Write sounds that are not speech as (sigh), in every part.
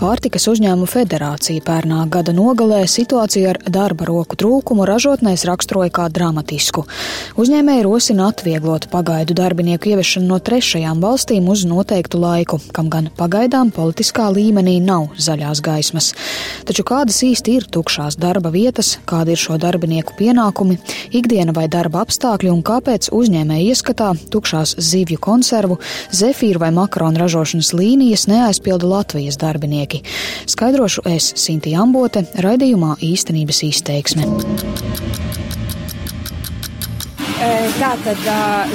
Pārtikas uzņēmumu federācija pērnā gada nogalē situāciju ar darba roku trūkumu ražotnēs raksturoja kā dramatisku. Uzņēmēji rosina atvieglot pagaidu darbinieku ieviešanu no trešajām valstīm uz noteiktu laiku, kam gan pagaidām politiskā līmenī nav zaļās gaismas. Taču kādas īsti ir tukšās darba vietas, kādi ir šo darbinieku pienākumi, ikdiena vai darba apstākļi un kāpēc uzņēmēji ieskatā tukšās zivju konservu, zefīru vai makaronu ražošanas līnijas neaizpilda Latvijas darbinieki cilvēki. Skaidrošu es Sinti Ambote raidījumā īstenības izteiksme. Tā tad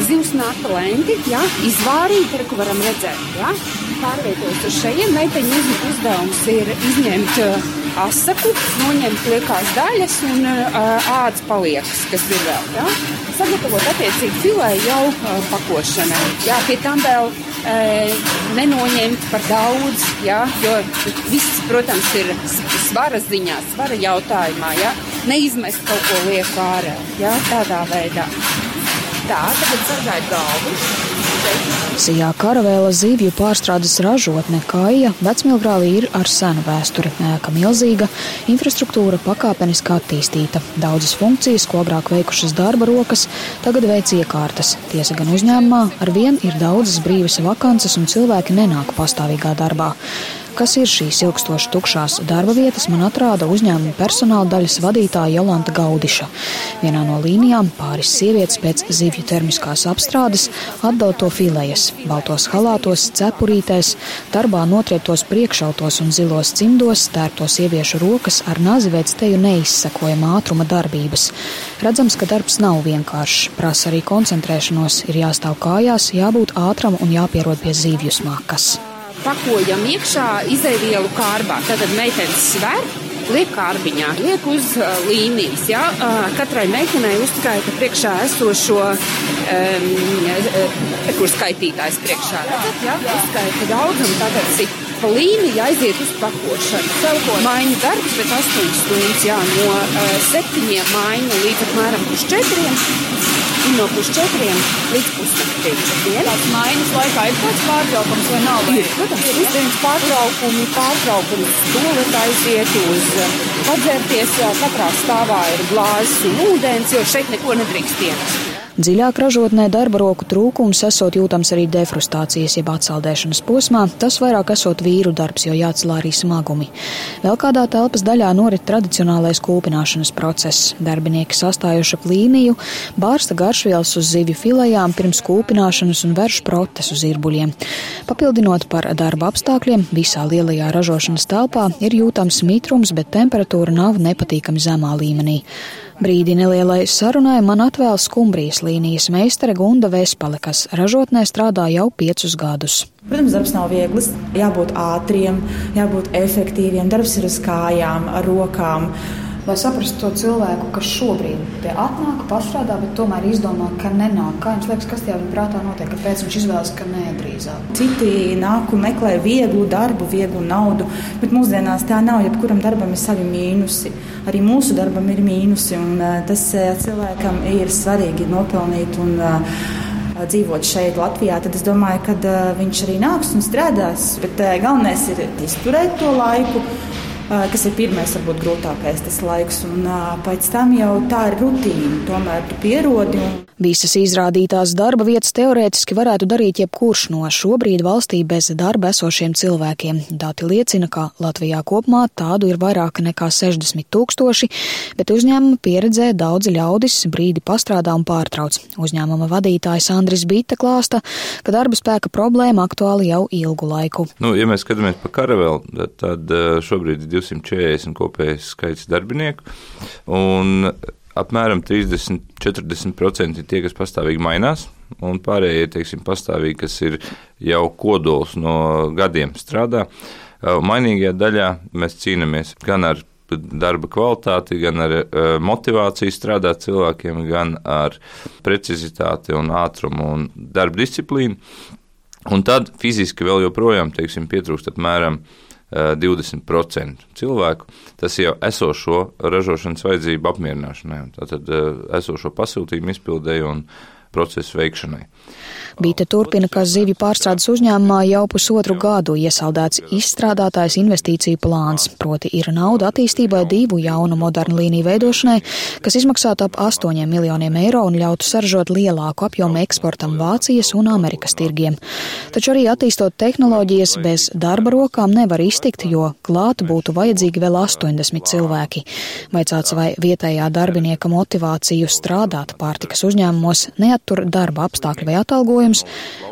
zivs nāka lenti, ja, izvārīta, ko varam redzēt. Ja, pārvietojas uz šejiem. Meiteņu uzdevums ir izņemt asaku, noņemt liekās daļas un ādas paliekas, kas ir vēl. Ja. Sagatavot attiecīgi filē jau pakošanai. Ja, pie tam vēl nenoņemt par daudz, ja, jo viss, protams, ir svara ziņā, svara jautājumā. Ja neizmest kaut ko lieku ārā. Ja? Tādā veidā. Tā, tagad sargājiet galvu. Sijā karavēla zivju pārstrādes ražotne Kaija vecmilgrāvī ir ar senu vēsturi. Ēka milzīga, infrastruktūra pakāpeniski attīstīta. Daudzas funkcijas, ko agrāk veikušas darba rokas, tagad veic iekārtas. Tiesa gan uzņēmumā ar vien ir daudzas brīvas vakances un cilvēki nenāk pastāvīgā darbā. Kas ir šīs ilgstoši tukšās darba vietas, man atrāda uzņēmuma personāla daļas vadītāja Jolanta Gaudiša. Vienā no līnijām pāris sievietes pēc zivju termiskās apstrādes atdala to filējas, baltos halātos, cepurītēs, darbā notrieptos priekšautos un zilos cimdos, tērptos ieviešu rokas ar nazi veids teju neizsekojama ātruma darbības. Redzams, ka darbs nav vienkāršs, prasa arī koncentrēšanos, ir jāstāv kājās, jābūt ātram un jāpierod pie zivju smakas pakojam iekšā izēvielu kārbā. Tātad meitenes sver, liek kārbiņā, liek uz līnijas. Ja? Katrai meitenei uzskaita priekšā esošo, um, kur skaitītājs priekšā redzat, ja? uzskaita daudz un tagad cik. Pa līniju aiziet uz pakošanu. Savukārt, maiņa darbs pēc 8 stundas, jā, no 7 maiņa līdz apmēram uz 4 ir no pusčetriem līdz pusnaktīm. Tāds maiņas laikā ir kāds pārtraukums vai nav? Vai? Ir, protams, ir pusdienas pārtraukumi, pārtraukumi stūlēt aiziet uz eh, padzērties. Katrā stāvā ir glāzes un ūdens, jo šeit neko nedrīkst iet. Dziļāk ražotnē darba roku trūkums esot jūtams arī defrustācijas jeb atsaldēšanas posmā, tas vairāk esot vīru darbs, jo jāatcelā arī smagumi. Vēl kādā telpas daļā norit tradicionālais kūpināšanas process. Darbinieki sastājuši ap līniju, bārsta garšvielas uz zivju filējām pirms kūpināšanas un vērš protes uz irbuļiem. Papildinot par darba apstākļiem, visā lielajā ražošanas telpā ir jūtams mitrums, bet temperatūra nav nepatīkami zemā līmenī. Brīdi nelielai sarunai man atvēl skumbrijas līnijas meistare Gunda Vespale, kas ražotnē strādā jau piecus gadus. Protams, darbs nav viegls. Jābūt ātriem, jābūt efektīviem. Darbs ir uz kājām, ar rokām lai saprastu to cilvēku, kas šobrīd te atnāk, pastrādā, bet tomēr izdomā, ka nenāk. Kā jums liekas, kas tajā viņa prātā notiek, kāpēc viņš izvēlas, ka nē, drīzāk? Citi nāk un meklē vieglu darbu, vieglu naudu, bet mūsdienās tā nav. Jebkuram darbam ir savi mīnusi. Arī mūsu darbam ir mīnusi, un tas cilvēkam ir svarīgi nopelnīt. Un, dzīvot šeit, Latvijā, tad es domāju, ka viņš arī nāks un strādās. Bet galvenais ir izturēt to laiku kas ir pirmais, varbūt grūtākais tas laiks, un pēc tam jau tā ir rutīna. Tomēr tu pierodi. Un... Visas izrādītās darba vietas teorētiski varētu darīt jebkurš no šobrīd valstī bez darba esošiem cilvēkiem. Dati liecina, ka Latvijā kopumā tādu ir vairāk nekā 60 tūkstoši, bet uzņēmuma pieredzē daudzi ļaudis brīdi pastrādā un pārtrauc. Uzņēmuma vadītājs Andris Bita klāsta, ka darba spēka problēma aktuāli jau ilgu laiku. Nu, ja mēs skatāmies pa karaveli, tad šobrīd ir 240 kopējais skaits darbinieku. Un apmēram 30-40% ir tie, kas pastāvīgi mainās, un pārējie, teiksim, pastāvīgi, kas ir jau kodols no gadiem strādā. Mainīgajā daļā mēs cīnāmies gan ar darba kvalitāti, gan ar motivāciju strādāt cilvēkiem, gan ar precizitāti un ātrumu un darba disciplīnu. Un tad fiziski vēl joprojām, teiksim, pietrūkst apmēram 20% cilvēku. Tas jau esošo ražošanas vajadzību apmierināšanai, tātad esošo pasūtījumu izpildēju un procesu veikšanai. Bīte turpina, ka zivju pārstrādes uzņēmumā jau pusotru gadu iesaldēts izstrādātājs investīciju plāns, proti ir nauda attīstībai divu jaunu modernu līniju veidošanai, kas izmaksātu ap 8 miljoniem eiro un ļautu saražot lielāku apjomu eksportam Vācijas un Amerikas tirgiem. Taču arī attīstot tehnoloģijas bez darba rokām nevar iztikt, jo klāt būtu vajadzīgi vēl 80 cilvēki. Vaicāts, vai vietējā darbinieka motivāciju strādāt pārtikas uzņēmumos neattur darba apstākļi vai atalgojums,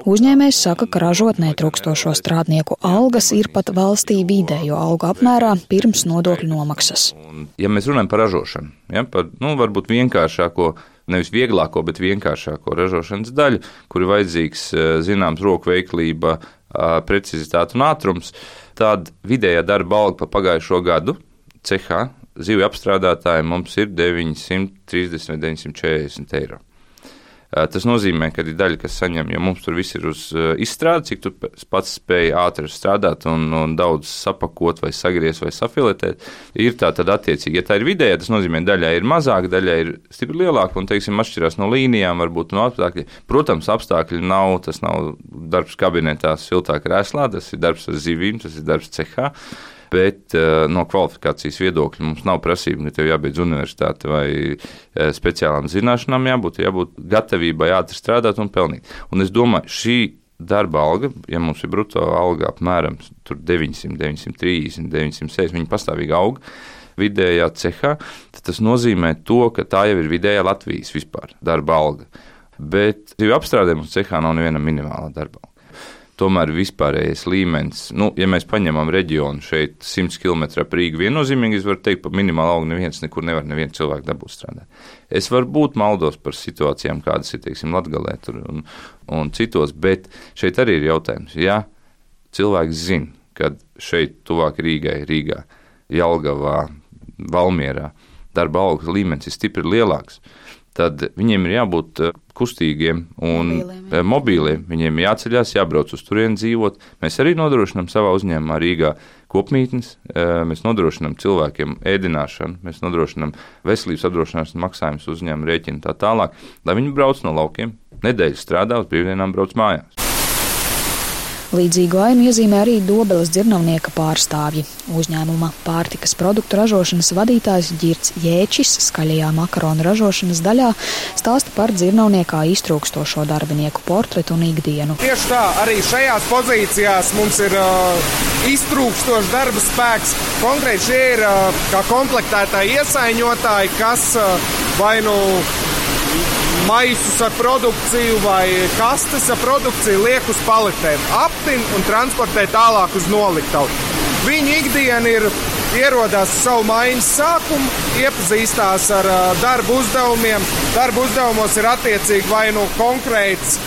uzņēmējs saka, ka ražotnē trūkstošo strādnieku algas ir pat valstī vidējo algu apmērā pirms nodokļu nomaksas. Ja mēs runājam par ražošanu, ja, par nu, varbūt vienkāršāko nevis vieglāko, bet vienkāršāko ražošanas daļu, kur ir vajadzīgs zināms roku veiklība, precizitāte un ātrums, tad vidējā darba alga pa pagājušo gadu cehā zivju apstrādātājiem mums ir 930 vai 940 eiro. Tas nozīmē, ka ir daļa, kas saņem, jo mums tur viss ir uz izstrādi, cik tu pats spēj ātri strādāt un, un daudz sapakot, vai sagriezt, vai safiletēt. Ir tā tad attiecīgi, ja tā ir vidējā, tas nozīmē, daļai ir mazāk, daļai ir stipri lielāka un, teiksim, atšķirās no līnijām, varbūt no apstākļiem. Protams, apstākļi nav, tas nav darbs kabinetā, siltā krēslā, tas ir darbs ar zivīm, tas ir darbs cehā bet uh, no kvalifikācijas viedokļa mums nav prasība, ka tev jābeidz universitāte vai uh, speciālām zināšanām jābūt, jābūt gatavībai ātri strādāt un pelnīt. Un es domāju, šī darba alga, ja mums ir brutto alga apmēram 900, 930, 960, viņa pastāvīgi auga vidējā cehā, tad tas nozīmē to, ka tā jau ir vidējā Latvijas vispār darba alga. Bet divu apstrādējumu cehā nav neviena minimāla darba alga tomēr vispārējais līmenis, nu, ja mēs paņemam reģionu šeit 100 km ap Rīgu, viennozīmīgi es varu teikt, par minimālu algu neviens nekur nevar nevienu cilvēku dabūt strādāt. Es varu būt maldos par situācijām, kādas ir, teiksim, Latgalē un, un citos, bet šeit arī ir jautājums, ja cilvēks zina, kad šeit tuvāk Rīgai, Rīgā, Jelgavā, Valmierā darba algas līmenis ir stipri lielāks, tad viņiem ir jābūt kustīgiem un mobīliem. Eh, mobīliem. Viņiem jāceļās, jābrauc uz turieni dzīvot. Mēs arī nodrošinām savā uzņēmumā Rīgā kopmītnes, eh, mēs nodrošinām cilvēkiem ēdināšanu, mēs nodrošinām veselības apdrošināšanas maksājumus uzņēmumu rēķinu tā tālāk, lai viņi brauc no laukiem, nedēļu strādā, uz brīvdienām brauc mājās. Līdzīgu ainu iezīmē arī Dobeles dzirnavnieka pārstāvji. Uzņēmuma pārtikas produktu ražošanas vadītājs Girts Jēčis skaļajā makaronu ražošanas daļā stāsta par dzirnavniekā iztrūkstošo darbinieku portretu un ikdienu. Tieši tā, arī šajās pozīcijās mums ir uh, iztrūkstošs darba spēks. Konkrēti šie ir uh, komplektētāji iesaiņotāji, kas uh, vai nu maisus ar produkciju vai kastes ar produkciju liek uz paletēm, aptin un transportē tālāk uz noliktavu. Viņa ikdiena ir ierodās uz savu maiņas sākumu, iepazīstās ar darba uzdevumiem. Darba uzdevumos ir attiecīgi vai nu konkrēts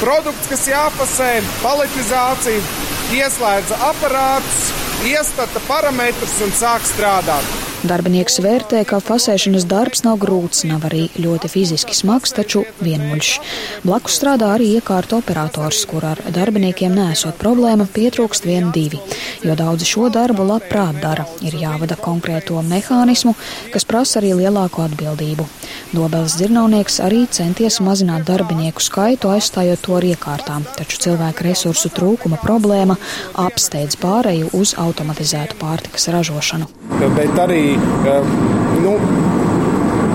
produkts, kas jāpasē, paletizācija, ieslēdza aparātus, iestata parametrus un sāk strādāt. Darbinieks vērtē, ka fasēšanas darbs nav grūts, nav arī ļoti fiziski smags, taču vienmuļš. Blakus strādā arī iekārta operators, kur ar darbiniekiem nesot problēma, pietrūkst vien divi, jo daudzi šo darbu labprāt dara. Ir jāvada konkrēto mehānismu, kas prasa arī lielāku atbildību. Dobeles dzirnavnieks arī centies mazināt darbinieku skaitu, aizstājot to ar iekārtām, taču cilvēku resursu trūkuma problēma apsteidz pāreju uz automatizētu pārtikas ražošanu. Bet arī nu,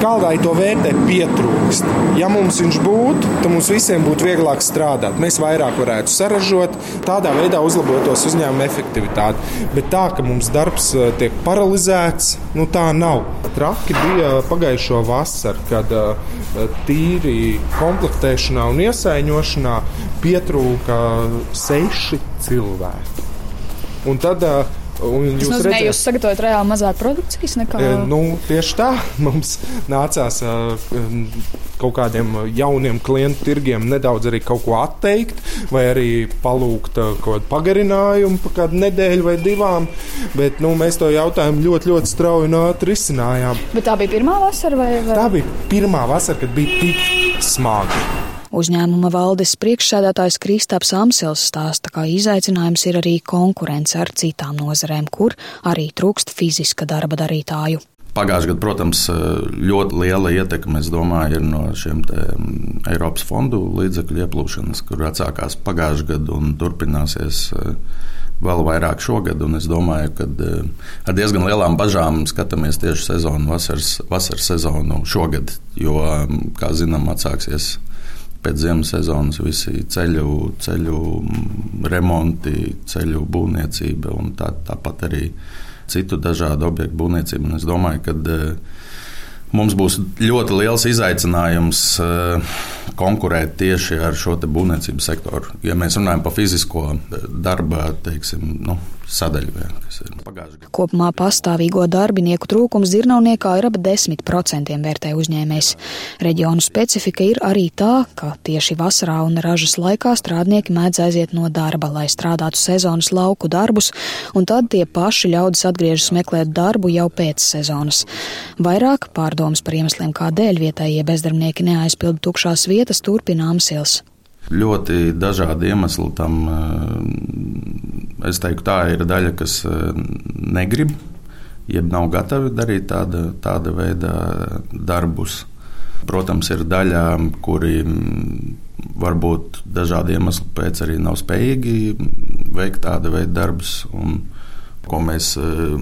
kādai to vērtē pietrūkst. Ja mums viņš būtu, tad mums visiem būtu vieglāk strādāt. Mēs vairāk varētu saražot, tādā veidā uzlabotos uzņēmuma efektivitāte. Bet tā, ka mums darbs eh, tiek paralizēts, nu tā nav. Traki bija pagājušo vasaru, kad eh, tīri komplektēšanā un iesaiņošanā pietrūka seši cilvēki. Un tad uh, Tas nozīmē, ka jūs sagatavojat reāli mazāk produkcijas nekā. E, nu, tieši tā. (laughs) Mums nācās uh, kaut kādiem jauniem klientu tirgiem nedaudz arī kaut ko atteikt, vai arī palūgt uh, kaut kādu pagarinājumu par kādu nedēļu vai divām. Bet nu, mēs to jautājumu ļoti, ļoti strauji un ātri risinājām. Bet tā bija pirmā vasara vai? vai? Tā bija pirmā vasara, kad bija tik smagi. Uzņēmuma valdes priekšsēdētājs Kristaps Amsils stāsta, ka izaicinājums ir arī konkurence ar citām nozarēm, kur arī trūkst fiziska darba darītāju. Pagājušajā gadā, protams, ļoti liela ietekme domāju, ir no šiem mm, Eiropas fondu līdzekļu ieplūšanas, kur atsākās pagājušajā gadā un turpināsies vēl vairāk šogad. Es domāju, ka ar diezgan lielām bažām skatāmies tieši sezonu, vasaras, vasaras sezonu šogad, jo, kā zinām, atsāksies pēc ziemas sezonas visi ceļu, ceļu remonti, ceļu būvniecība un tā, tāpat arī citu dažādu objektu būvniecība. Un es domāju, ka uh, mums būs ļoti liels izaicinājums uh, konkurēt tieši ar šo būvniecības sektoru. Ja mēs runājam par fizisko darba, teiksim, nu, sadaļu, jā, kas ir pagājušajā gadā. Kopumā pastāvīgo darbinieku trūkums Zirnauniekā ir ap 10% vērtē uzņēmējs. Reģionu specifika ir arī tā, ka tieši vasarā un ražas laikā strādnieki mēdz aiziet no darba, lai strādātu sezonas lauku darbus, un tad tie paši ļaudis atgriežas meklēt darbu jau pēc sezonas. Vairāk pārdomas par iemesliem, kādēļ vietējie bezdarbnieki neaizpilda tukšās vietas, turpina Amsils. Ļoti dažādi iemesli tam. Eh, es teiktu, tā ir daļa, kas eh, negrib, jeb nav gatavi darīt tāda, tāda veida darbus. Protams, ir daļa, kuri mm, varbūt dažādu iemeslu pēc arī nav spējīgi veikt tādu veidu darbus. Un, ko mēs eh,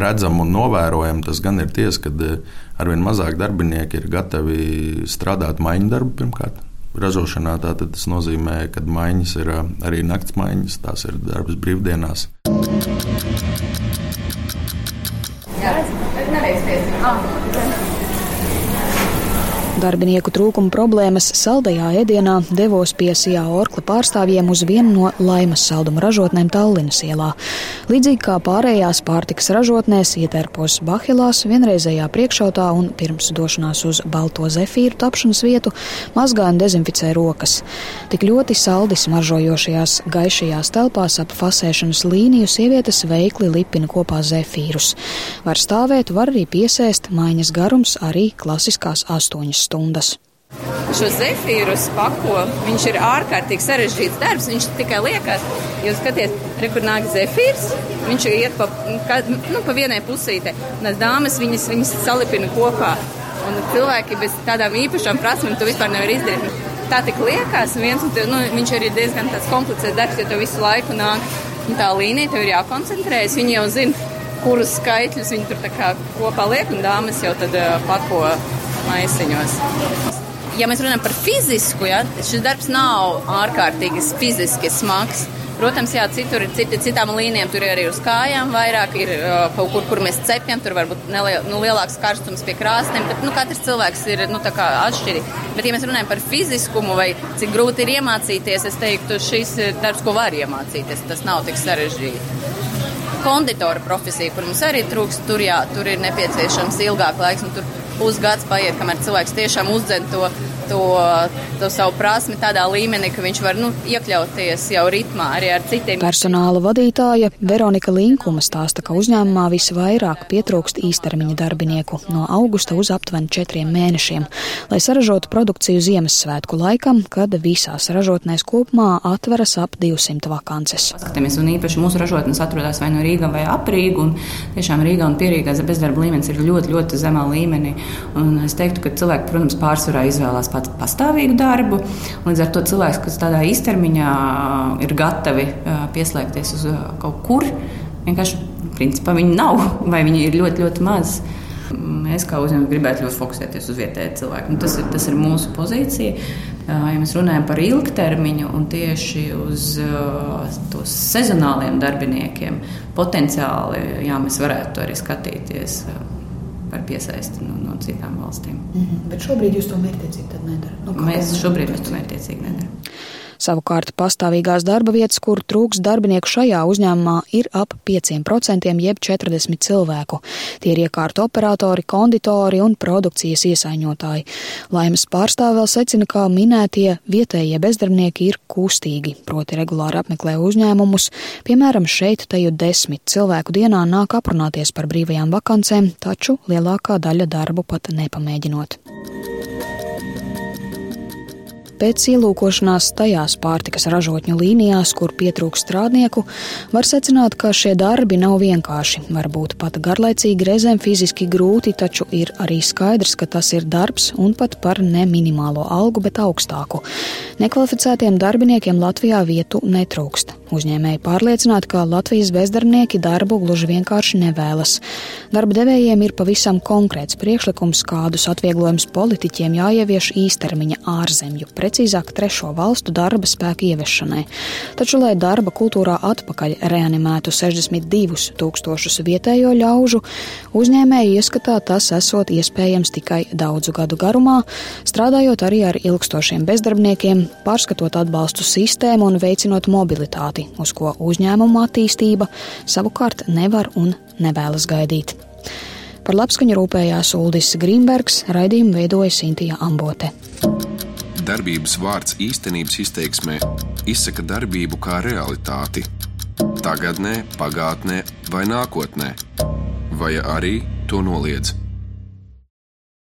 redzam un novērojam, tas gan ir tiesa, ka arvien mazāk darbinieki ir gatavi strādāt maiņu darbu pirmkārt ražošanā. Tas nozīmē, ka maiņas ir arī naktas maiņas, tās ir darbs brīvdienās. Jā, nereiz pieci. Darbinieku trūkuma problēmas saldajā ēdienā devos pie Sijā Orkla pārstāvjiem uz vienu no laimas salduma ražotnēm Tallinas ielā. Līdzīgi kā pārējās pārtikas ražotnēs, ietērpos Bahilās, vienreizējā priekšautā un pirms došanās uz balto zefīru tapšanas vietu mazgā un dezinficē rokas. Tik ļoti saldi smaržojošajās gaišajās telpās ap fasēšanas līniju sievietes veikli lipina kopā zefīrus. Var stāvēt, var arī piesēst, maiņas garums arī klasiskās astoņas stundas. Šo zefīrus pako, viņš ir ārkārtīgi sarežģīts darbs. Viņš tikai liekas, jūs skaties, re, kur nāk zefīrs, viņš iet pa, ka, nu, pa vienai pusītei. Un dāmas viņas, viņas salipina kopā. Un cilvēki bez tādām īpašām prasmēm to vispār nevar izdarīt. Tā tik liekas, viens, un nu, viņš arī diezgan komplicēts darbs, jo tev visu laiku nāk tā līnija, tev ir jākoncentrējas. Viņi jau zina, kurus skaitļus viņi tur kopā liek, un dāmas jau tad uh, pako maisiņos. Ja mēs runājam par fizisku, ja, šis darbs nav ārkārtīgi fiziski smags. Protams, jā, citur ir citi, citām līnijām, tur ir arī uz kājām vairāk, ir uh, kaut kur, kur mēs cepjam, tur varbūt neliel, nu, lielāks karstums pie krāsniem, bet nu, katrs cilvēks ir nu, atšķirīgs. Bet, ja mēs runājam par fiziskumu vai cik grūti ir iemācīties, es teiktu, šis ir darbs, ko var iemācīties, tas nav tik sarežģīti konditora profesija, kur mums arī trūkst, tur, jā, tur ir nepieciešams ilgāk laiks. Tur pusgads paiet, kamēr cilvēks tiešām uzdzen to, to, to savu prasmi tādā līmenī, ka viņš var nu, iekļauties jau ritmā arī ar citiem. Personāla vadītāja Veronika Linkuma stāsta, ka uzņēmumā visvairāk pietrūkst īstermiņa darbinieku no augusta uz aptuveni četriem mēnešiem, lai saražotu produkciju Ziemassvētku laikam, kad visās ražotnēs kopumā atveras ap 200 vakances. Skatāmies, un īpaši mūsu ražotnes atrodas vai no Rīgā vai ap Rīgu, un tiešām Rīgā un Pierīgā bezdarba līmenis ir ļoti, ļoti zemā līmenī. Un es teiktu, ka cilvēki, protams, pārsvarā izvēlās pat pastāvīgu darbu. Līdz ar to cilvēks, kas tādā īstermiņā ir gatavi pieslēgties uz kaut kur, vienkārši principā viņi nav (laughs) vai viņi ir ļoti, ļoti maz. Mēs kā uzņēmumi gribētu ļoti fokusēties uz vietēju cilvēku. Nu, tas, ir, tas ir mūsu pozīcija. Ja mēs runājam par ilgtermiņu un tieši uz uh, sezonāliem darbiniekiem, potenciāli jā, mēs varētu arī skatīties. Par piesaisti no, no citām valstīm. Mm -hmm. Bet šobrīd jūs to mērķiecīgi nedarat? Nu, mēs šobrīd mēs to mērķiecīgi nedaram. Savukārt pastāvīgās darba vietas, kur trūks darbinieku šajā uzņēmumā, ir ap 5% jeb 40 cilvēku. Tie ir iekārtu operatori, konditori un produkcijas iesaiņotāji. Laimes pārstāv vēl secina, ka minētie vietējie bezdarbnieki ir kustīgi, proti regulāri apmeklē uzņēmumus. Piemēram, šeit teju desmit cilvēku dienā nāk aprunāties par brīvajām vakancēm, taču lielākā daļa darbu pat nepamēģinot. Pēc ielūkošanās tajās pārtikas ražotņu līnijās, kur pietrūkst strādnieku, var secināt, ka šie darbi nav vienkārši. Varbūt pat garlaicīgi, reizēm fiziski grūti, taču ir arī skaidrs, ka tas ir darbs un pat par ne minimālo algu, bet augstāku. Nekvalificētiem darbiniekiem Latvijā vietu netrūkst. Uzņēmēji pārliecināti, ka Latvijas bezdarbnieki darbu gluži vienkārši nevēlas. Darba devējiem ir pavisam konkrēts priekšlikums, kādus atvieglojumus politiķiem jāievieš īstermiņa ārzemju, precīzāk trešo valstu darba spēku ieviešanai. Taču, lai darba kultūrā atpakaļ reanimētu 62 tūkstošus vietējo ļaužu, uzņēmēji ieskatā tas esot iespējams tikai daudzu gadu garumā, strādājot arī ar ilgstošiem bezdarbniekiem, pārskatot atbalstu sistēmu un veicinot mobilitāti mērķi, uz ko uzņēmuma attīstība savukārt nevar un nevēlas gaidīt. Par labskaņu rūpējās Uldis Grīmbergs, raidījumu veidoja Sintīja Ambote. Darbības vārds īstenības izteiksmē izsaka darbību kā realitāti - tagadnē, pagātnē vai nākotnē, vai arī to noliedz.